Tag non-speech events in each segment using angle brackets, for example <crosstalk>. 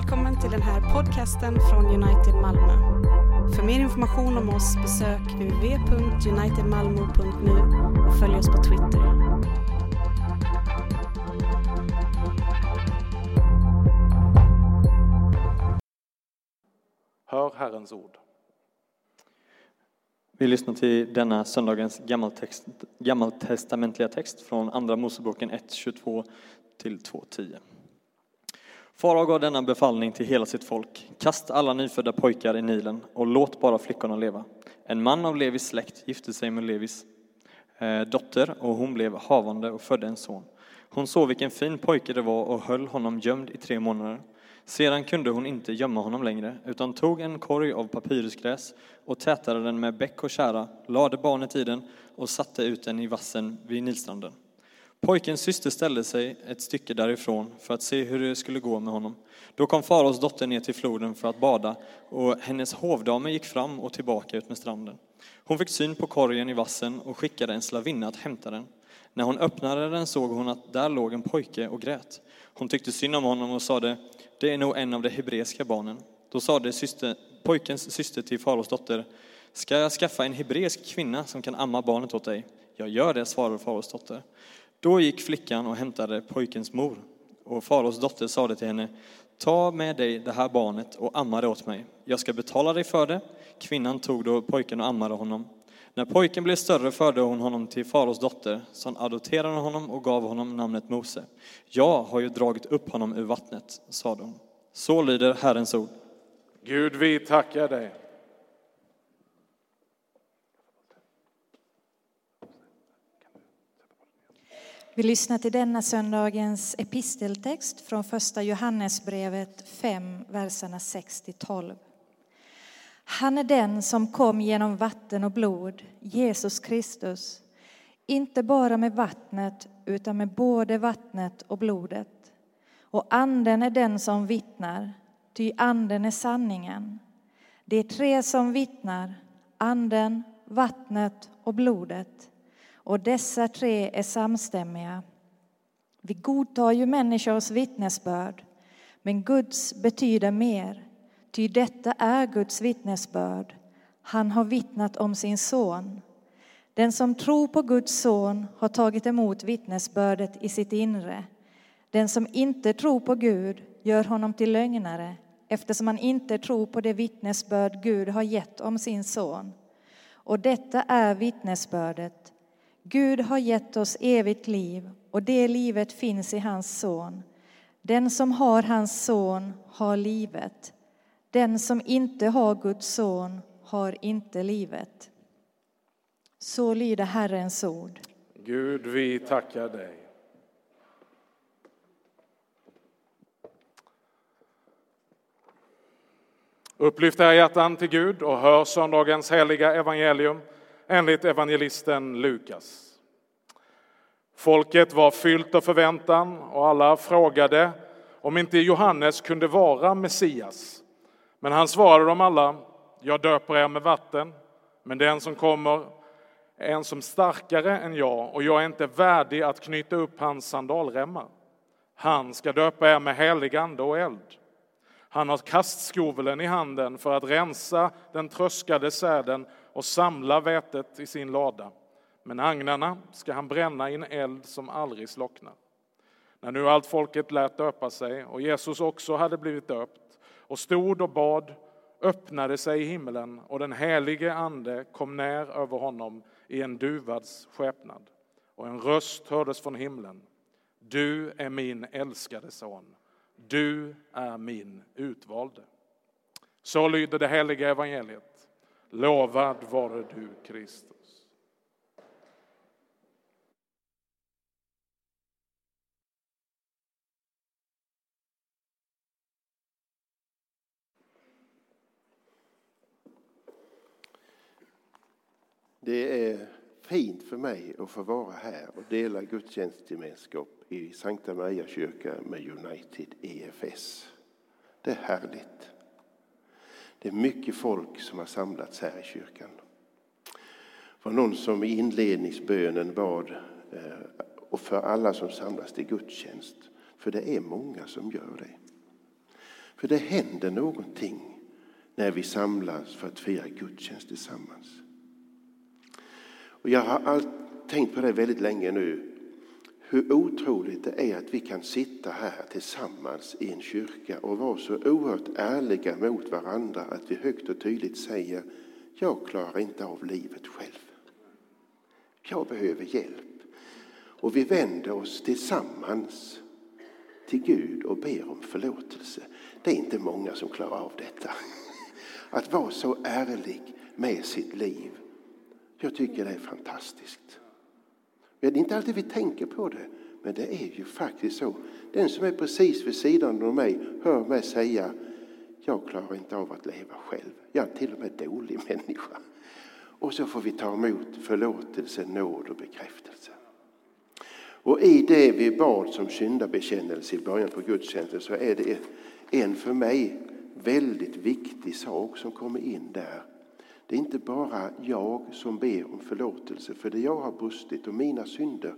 välkommen till den här podcasten från United Malmö. För mer information om oss besök www.unitedmalmo.nu och följ oss på Twitter. Hör Herrens ord. Vi lyssnar till denna söndagens gammaltestamentliga text från Andra Moseboken 1.22 till 2.10. Farao gav denna befallning till hela sitt folk. Kasta alla nyfödda pojkar i Nilen och låt bara flickorna leva. En man av Levis släkt gifte sig med Levis eh, dotter och hon blev havande och födde en son. Hon såg vilken fin pojke det var och höll honom gömd i tre månader. Sedan kunde hon inte gömma honom längre, utan tog en korg av papyrusgräs och tätade den med bäck och kära, lade barnet i den och satte ut den i vassen vid Nilstranden. Pojkens syster ställde sig ett stycke därifrån för att se hur det skulle gå med honom. Då kom faraos dotter ner till floden för att bada och hennes hovdamer gick fram och tillbaka ut med stranden. Hon fick syn på korgen i vassen och skickade en slavinna att hämta den. När hon öppnade den såg hon att där låg en pojke och grät. Hon tyckte synd om honom och sade, det är nog en av de hebreiska barnen. Då sade syster, pojkens syster till faraos dotter, ska jag skaffa en hebreisk kvinna som kan amma barnet åt dig? Jag gör det, svarade faraos dotter. Då gick flickan och hämtade pojkens mor. Och faraos dotter sade till henne, ta med dig det här barnet och amma det åt mig. Jag ska betala dig för det. Kvinnan tog då pojken och ammade honom. När pojken blev större förde hon honom till faraos dotter, som adopterade honom och gav honom namnet Mose. Jag har ju dragit upp honom ur vattnet, sade hon. Så lyder Herrens ord. Gud, vi tackar dig. Vi lyssnar till denna söndagens episteltext från första Johannesbrevet 5, verserna 6-12. Han är den som kom genom vatten och blod, Jesus Kristus, inte bara med vattnet utan med både vattnet och blodet. Och anden är den som vittnar, ty anden är sanningen. Det är tre som vittnar, anden, vattnet och blodet och dessa tre är samstämmiga. Vi godtar ju människors vittnesbörd, men Guds betyder mer, ty detta är Guds vittnesbörd. Han har vittnat om sin son. Den som tror på Guds son har tagit emot vittnesbördet i sitt inre. Den som inte tror på Gud gör honom till lögnare eftersom han inte tror på det vittnesbörd Gud har gett om sin son. Och detta är vittnesbördet Gud har gett oss evigt liv och det livet finns i hans son. Den som har hans son har livet. Den som inte har Guds son har inte livet. Så lyder Herrens ord. Gud, vi tackar dig. Upplyft era hjärtan till Gud och hör söndagens heliga evangelium enligt evangelisten Lukas. Folket var fyllt av förväntan och alla frågade om inte Johannes kunde vara Messias. Men han svarade dem alla, jag döper er med vatten, men den som kommer är en som starkare än jag och jag är inte värdig att knyta upp hans sandalremmar. Han ska döpa er med helig ande och eld. Han har kastskoveln i handen för att rensa den tröskade säden och samla vätet i sin lada. Men agnarna ska han bränna i en eld som aldrig slocknar. När nu allt folket lät döpa sig och Jesus också hade blivit döpt och stod och bad öppnade sig himlen och den helige ande kom ner över honom i en duvads skepnad. Och en röst hördes från himlen. Du är min älskade son. Du är min utvalde. Så lyder det heliga evangeliet. Lovad vare du, Kristus. Det är fint för mig att få vara här och dela gudstjänstgemenskap i Sankta Maria kyrka med United EFS. Det är härligt. Det är mycket folk som har samlats här i kyrkan. Det var någon som i inledningsbönen bad eh, och för alla som samlas till gudstjänst. För det är många som gör det. För det händer någonting när vi samlas för att fira gudstjänst tillsammans. Och jag har tänkt på det väldigt länge nu. Hur otroligt det är att vi kan sitta här tillsammans i en kyrka och vara så oerhört ärliga mot varandra att vi högt och tydligt säger jag klarar inte av livet själv. Jag behöver hjälp. Och vi vänder oss tillsammans till Gud och ber om förlåtelse. Det är inte många som klarar av detta. Att vara så ärlig med sitt liv. Jag tycker det är fantastiskt. Det är inte alltid vi tänker på det, men det är ju faktiskt så. Den som är precis vid sidan av mig hör mig säga jag klarar inte av att leva själv. Jag är till och med dålig <laughs> människa. Och så får vi ta emot förlåtelse, nåd och bekräftelse. Och i det vi bad som syndabekännelse i början på gudstjänsten så är det en för mig väldigt viktig sak som kommer in där. Det är inte bara jag som ber om förlåtelse för det jag har brustit och mina synder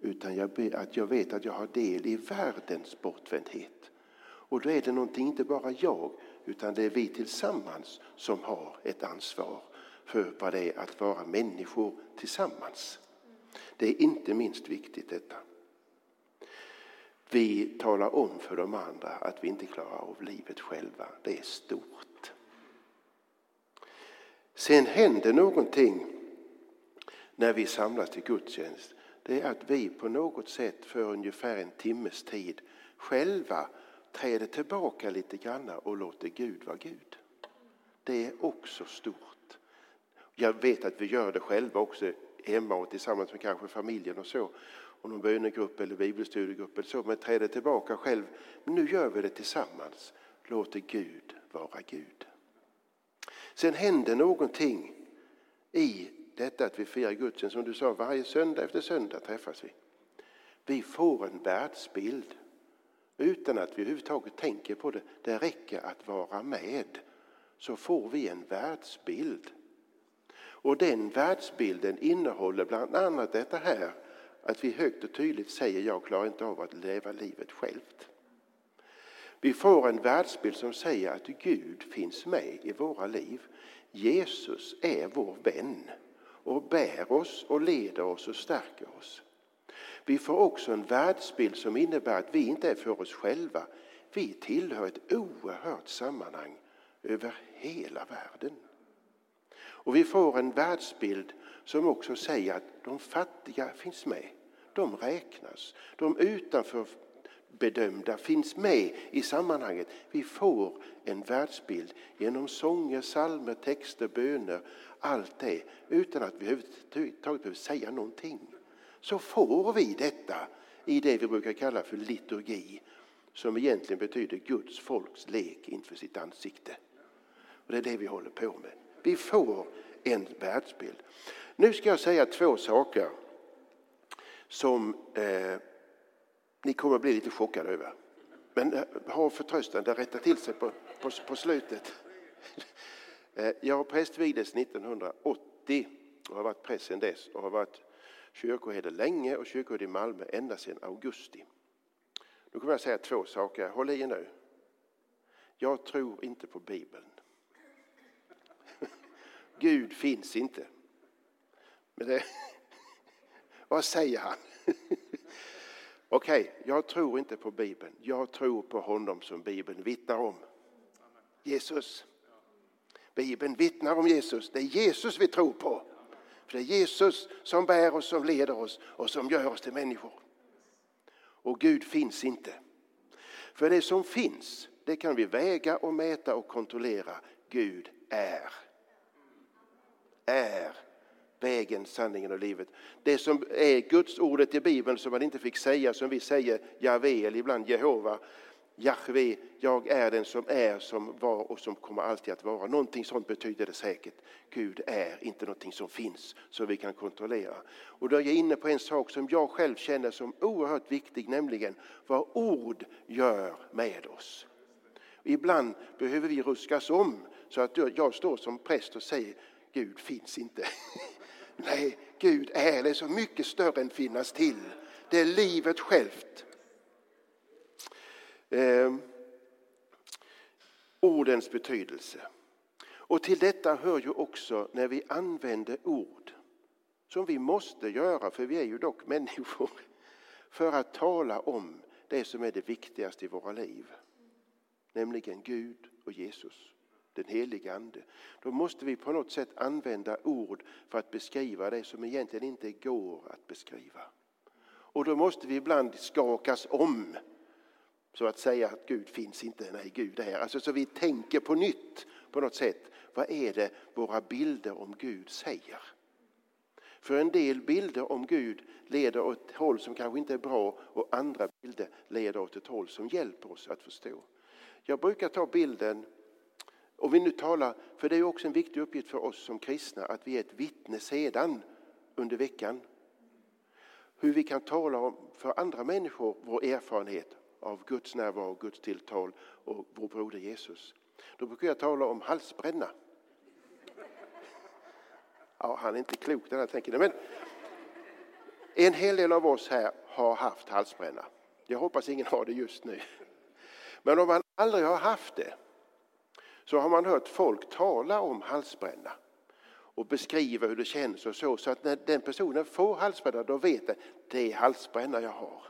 utan jag ber att jag vet att jag har del i världens bortvändhet. Och då är det någonting, inte bara jag, utan det är vi tillsammans som har ett ansvar för vad det är att vara människor tillsammans. Det är inte minst viktigt detta. Vi talar om för de andra att vi inte klarar av livet själva. Det är stort. Sen händer någonting när vi samlas till gudstjänst. Det är att vi på något sätt för ungefär en timmes tid själva träder tillbaka lite grann och låter Gud vara Gud. Det är också stort. Jag vet att vi gör det själva också hemma och tillsammans med kanske familjen och så. Och någon bönegrupp eller bibelstudiegrupp eller så. Men träder tillbaka själv. Men nu gör vi det tillsammans. Låter Gud vara Gud. Sen händer någonting i detta att vi firar gudstjänst. Som du sa, varje söndag efter söndag träffas vi. Vi får en världsbild utan att vi överhuvudtaget tänker på det. Det räcker att vara med så får vi en världsbild. Och den världsbilden innehåller bland annat detta här att vi högt och tydligt säger jag klarar inte av att leva livet självt. Vi får en världsbild som säger att Gud finns med i våra liv. Jesus är vår vän och bär oss och leder oss och stärker oss. Vi får också en världsbild som innebär att vi inte är för oss själva. Vi tillhör ett oerhört sammanhang över hela världen. Och vi får en världsbild som också säger att de fattiga finns med. De räknas. De utanför bedömda finns med i sammanhanget. Vi får en världsbild genom sånger, salmer, texter, böner, allt det utan att vi överhuvudtaget behöver säga någonting. Så får vi detta i det vi brukar kalla för liturgi som egentligen betyder Guds folks lek inför sitt ansikte. Och Det är det vi håller på med. Vi får en världsbild. Nu ska jag säga två saker som eh, ni kommer att bli lite chockade över. Men eh, ha förtröstan, det rättar till sig på, på, på slutet. <laughs> Eh, jag prästvigdes 1980 och har varit präst sedan dess och har varit kyrkoherde länge och kyrkoherde i Malmö ända sedan augusti. Nu kommer jag säga två saker, håll i er nu. Jag tror inte på Bibeln. <laughs> Gud finns inte. Men det, <laughs> vad säger han? Okej, okay, jag tror inte på Bibeln. Jag tror på honom som Bibeln vittnar om. Jesus. Bibeln vittnar om Jesus. Det är Jesus vi tror på. För det är Jesus som bär oss, som leder oss och som gör oss till människor. Och Gud finns inte. För det som finns, det kan vi väga och mäta och kontrollera. Gud är är vägen, sanningen och livet. Det som är Guds ordet i Bibeln som man inte fick säga som vi säger Javé eller ibland Jehova. Jahve, jag är den som är, som var och som kommer alltid att vara. Någonting sånt betyder det säkert. Gud är inte någonting som finns som vi kan kontrollera. Och då är jag inne på en sak som jag själv känner som oerhört viktig, nämligen vad ord gör med oss. Ibland behöver vi ruskas om så att jag står som präst och säger Gud finns inte. <laughs> Nej, Gud är det så mycket större än finnas till. Det är livet självt. Eh, ordens betydelse. Och till detta hör ju också när vi använder ord, som vi måste göra, för vi är ju dock <laughs> människor, för att tala om det som är det viktigaste i våra liv, nämligen Gud och Jesus, den helige Ande. Då måste vi på något sätt använda ord för att beskriva det som egentligen inte går att beskriva. Och då måste vi ibland skakas om så att säga att Gud finns inte, nej Gud är. Alltså så vi tänker på nytt på något sätt. Vad är det våra bilder om Gud säger? För en del bilder om Gud leder åt ett håll som kanske inte är bra och andra bilder leder åt ett håll som hjälper oss att förstå. Jag brukar ta bilden, om vi nu talar, för det är också en viktig uppgift för oss som kristna att vi är ett vittne sedan under veckan. Hur vi kan tala om för andra människor vår erfarenhet av Guds närvaro, Guds tilltal och vår broder Jesus. Då brukar jag tala om halsbränna. Ja, han är inte klok den här tänker men en hel del av oss här har haft halsbränna. Jag hoppas ingen har det just nu. Men om man aldrig har haft det så har man hört folk tala om halsbränna och beskriva hur det känns och så. Så att när den personen får halsbränna då vet den det är halsbränna jag har.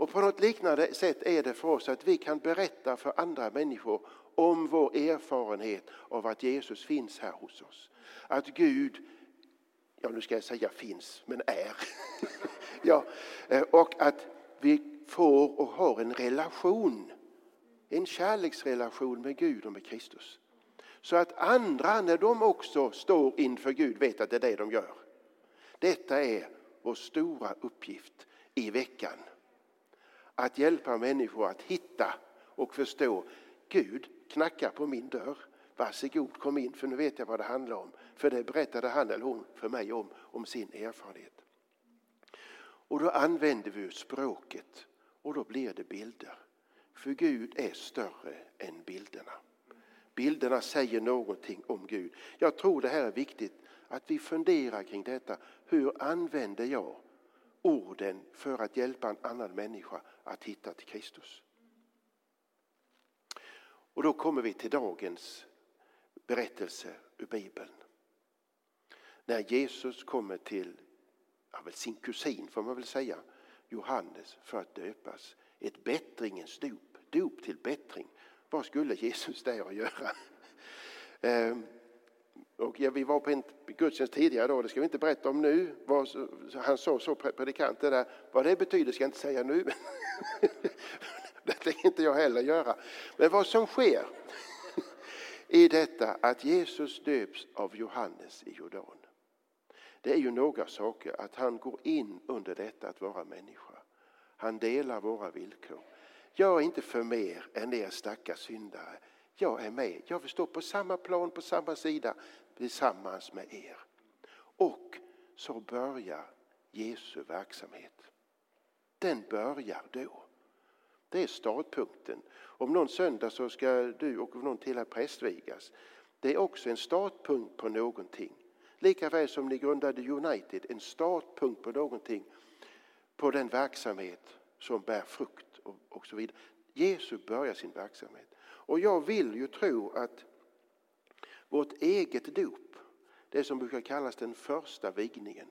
Och på något liknande sätt är det för oss att vi kan berätta för andra människor om vår erfarenhet av att Jesus finns här hos oss. Att Gud, ja nu ska jag säga finns, men är. <laughs> ja, eh, och att vi får och har en relation, en kärleksrelation med Gud och med Kristus. Så att andra, när de också står inför Gud, vet att det är det de gör. Detta är vår stora uppgift i veckan att hjälpa människor att hitta och förstå Gud knackar på min dörr. Varsågod kom in för nu vet jag vad det handlar om. För det berättade han eller hon för mig om, om sin erfarenhet. Och då använder vi språket och då blir det bilder. För Gud är större än bilderna. Bilderna säger någonting om Gud. Jag tror det här är viktigt att vi funderar kring detta. Hur använder jag orden för att hjälpa en annan människa att hitta till Kristus. Och då kommer vi till dagens berättelse ur Bibeln. När Jesus kommer till ja, väl sin kusin, får man väl säga, Johannes för att döpas. Ett bättringens dop, dop till bättring. Vad skulle Jesus där och göra? Ehm, och ja, vi var på en gudstjänst tidigare då, det ska vi inte berätta om nu. Vad, han sa så, predikanten där, vad det betyder ska jag inte säga nu. <laughs> det tänker inte jag heller göra. Men vad som sker <laughs> i detta att Jesus döps av Johannes i Jordan. Det är ju några saker, att han går in under detta att vara människa. Han delar våra villkor. Jag är inte för mer än er stackars syndare. Jag är med. Jag vill stå på samma plan, på samma sida tillsammans med er. Och så börjar Jesu verksamhet. Den börjar då. Det är startpunkten. Om någon söndag så ska du och någon till här prästvigas. Det är också en startpunkt på någonting. Likaväl som ni grundade United, en startpunkt på någonting. På den verksamhet som bär frukt och, och så vidare. Jesus börjar sin verksamhet. Och jag vill ju tro att vårt eget dop, det som brukar kallas den första vigningen.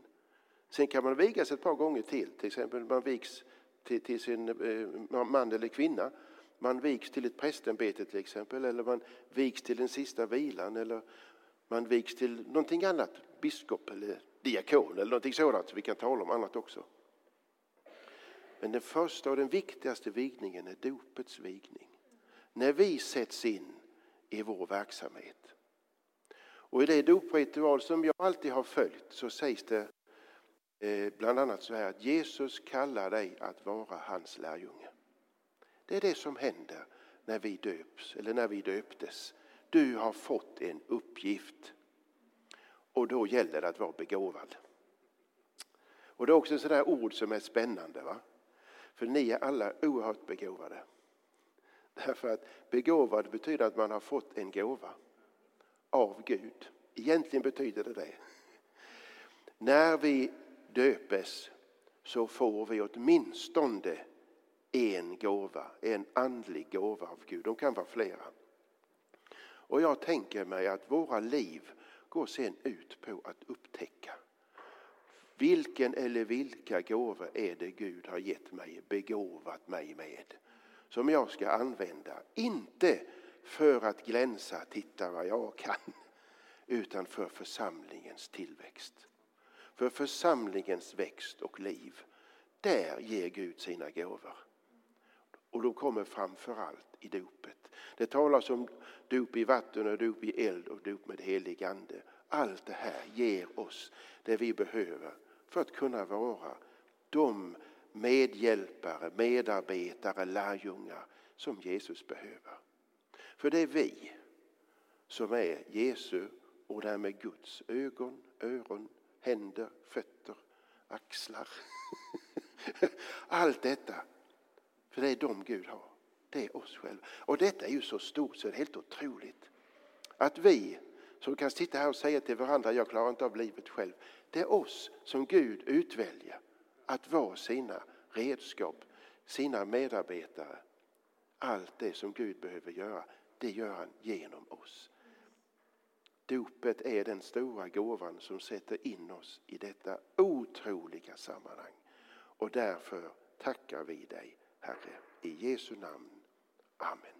Sen kan man vigas ett par gånger till, till exempel man vigs till, till sin eh, man eller kvinna. Man vigs till ett prästämbete till exempel, eller man vigs till den sista vilan, eller man vigs till någonting annat, biskop eller diakon eller någonting sådant. Vi kan tala om annat också. Men den första och den viktigaste vigningen är dopets vigning. När vi sätts in i vår verksamhet. Och i det dopritual som jag alltid har följt så sägs det eh, bland annat så här att Jesus kallar dig att vara hans lärjunge. Det är det som händer när vi döps eller när vi döptes. Du har fått en uppgift och då gäller det att vara begåvad. Och det är också sådär ord som är spännande. Va? För ni är alla oerhört begåvade. Därför att begåvad betyder att man har fått en gåva av Gud. Egentligen betyder det det. När vi döpes så får vi åtminstone en gåva, en andlig gåva av Gud. De kan vara flera. Och jag tänker mig att våra liv går sen ut på att upptäcka vilken eller vilka gåvor är det Gud har gett mig, begåvat mig med, som jag ska använda, inte för att glänsa, titta vad jag kan, utan för församlingens tillväxt. För församlingens växt och liv, där ger Gud sina gåvor. Och de kommer framför allt i dopet. Det talas om dop i vatten och dop i eld och dop med helig ande. Allt det här ger oss det vi behöver för att kunna vara de medhjälpare, medarbetare, lärjungar som Jesus behöver. För det är vi som är Jesu och därmed Guds ögon, öron, händer, fötter, axlar. <laughs> Allt detta. För det är de Gud har. Det är oss själva. Och detta är ju så stort så det är helt otroligt. Att vi som kan sitta här och säga till varandra, jag klarar inte av livet själv. Det är oss som Gud utväljer att vara sina redskap, sina medarbetare. Allt det som Gud behöver göra, det gör han genom oss. Dopet är den stora gåvan som sätter in oss i detta otroliga sammanhang. Och därför tackar vi dig, Herre, i Jesu namn. Amen.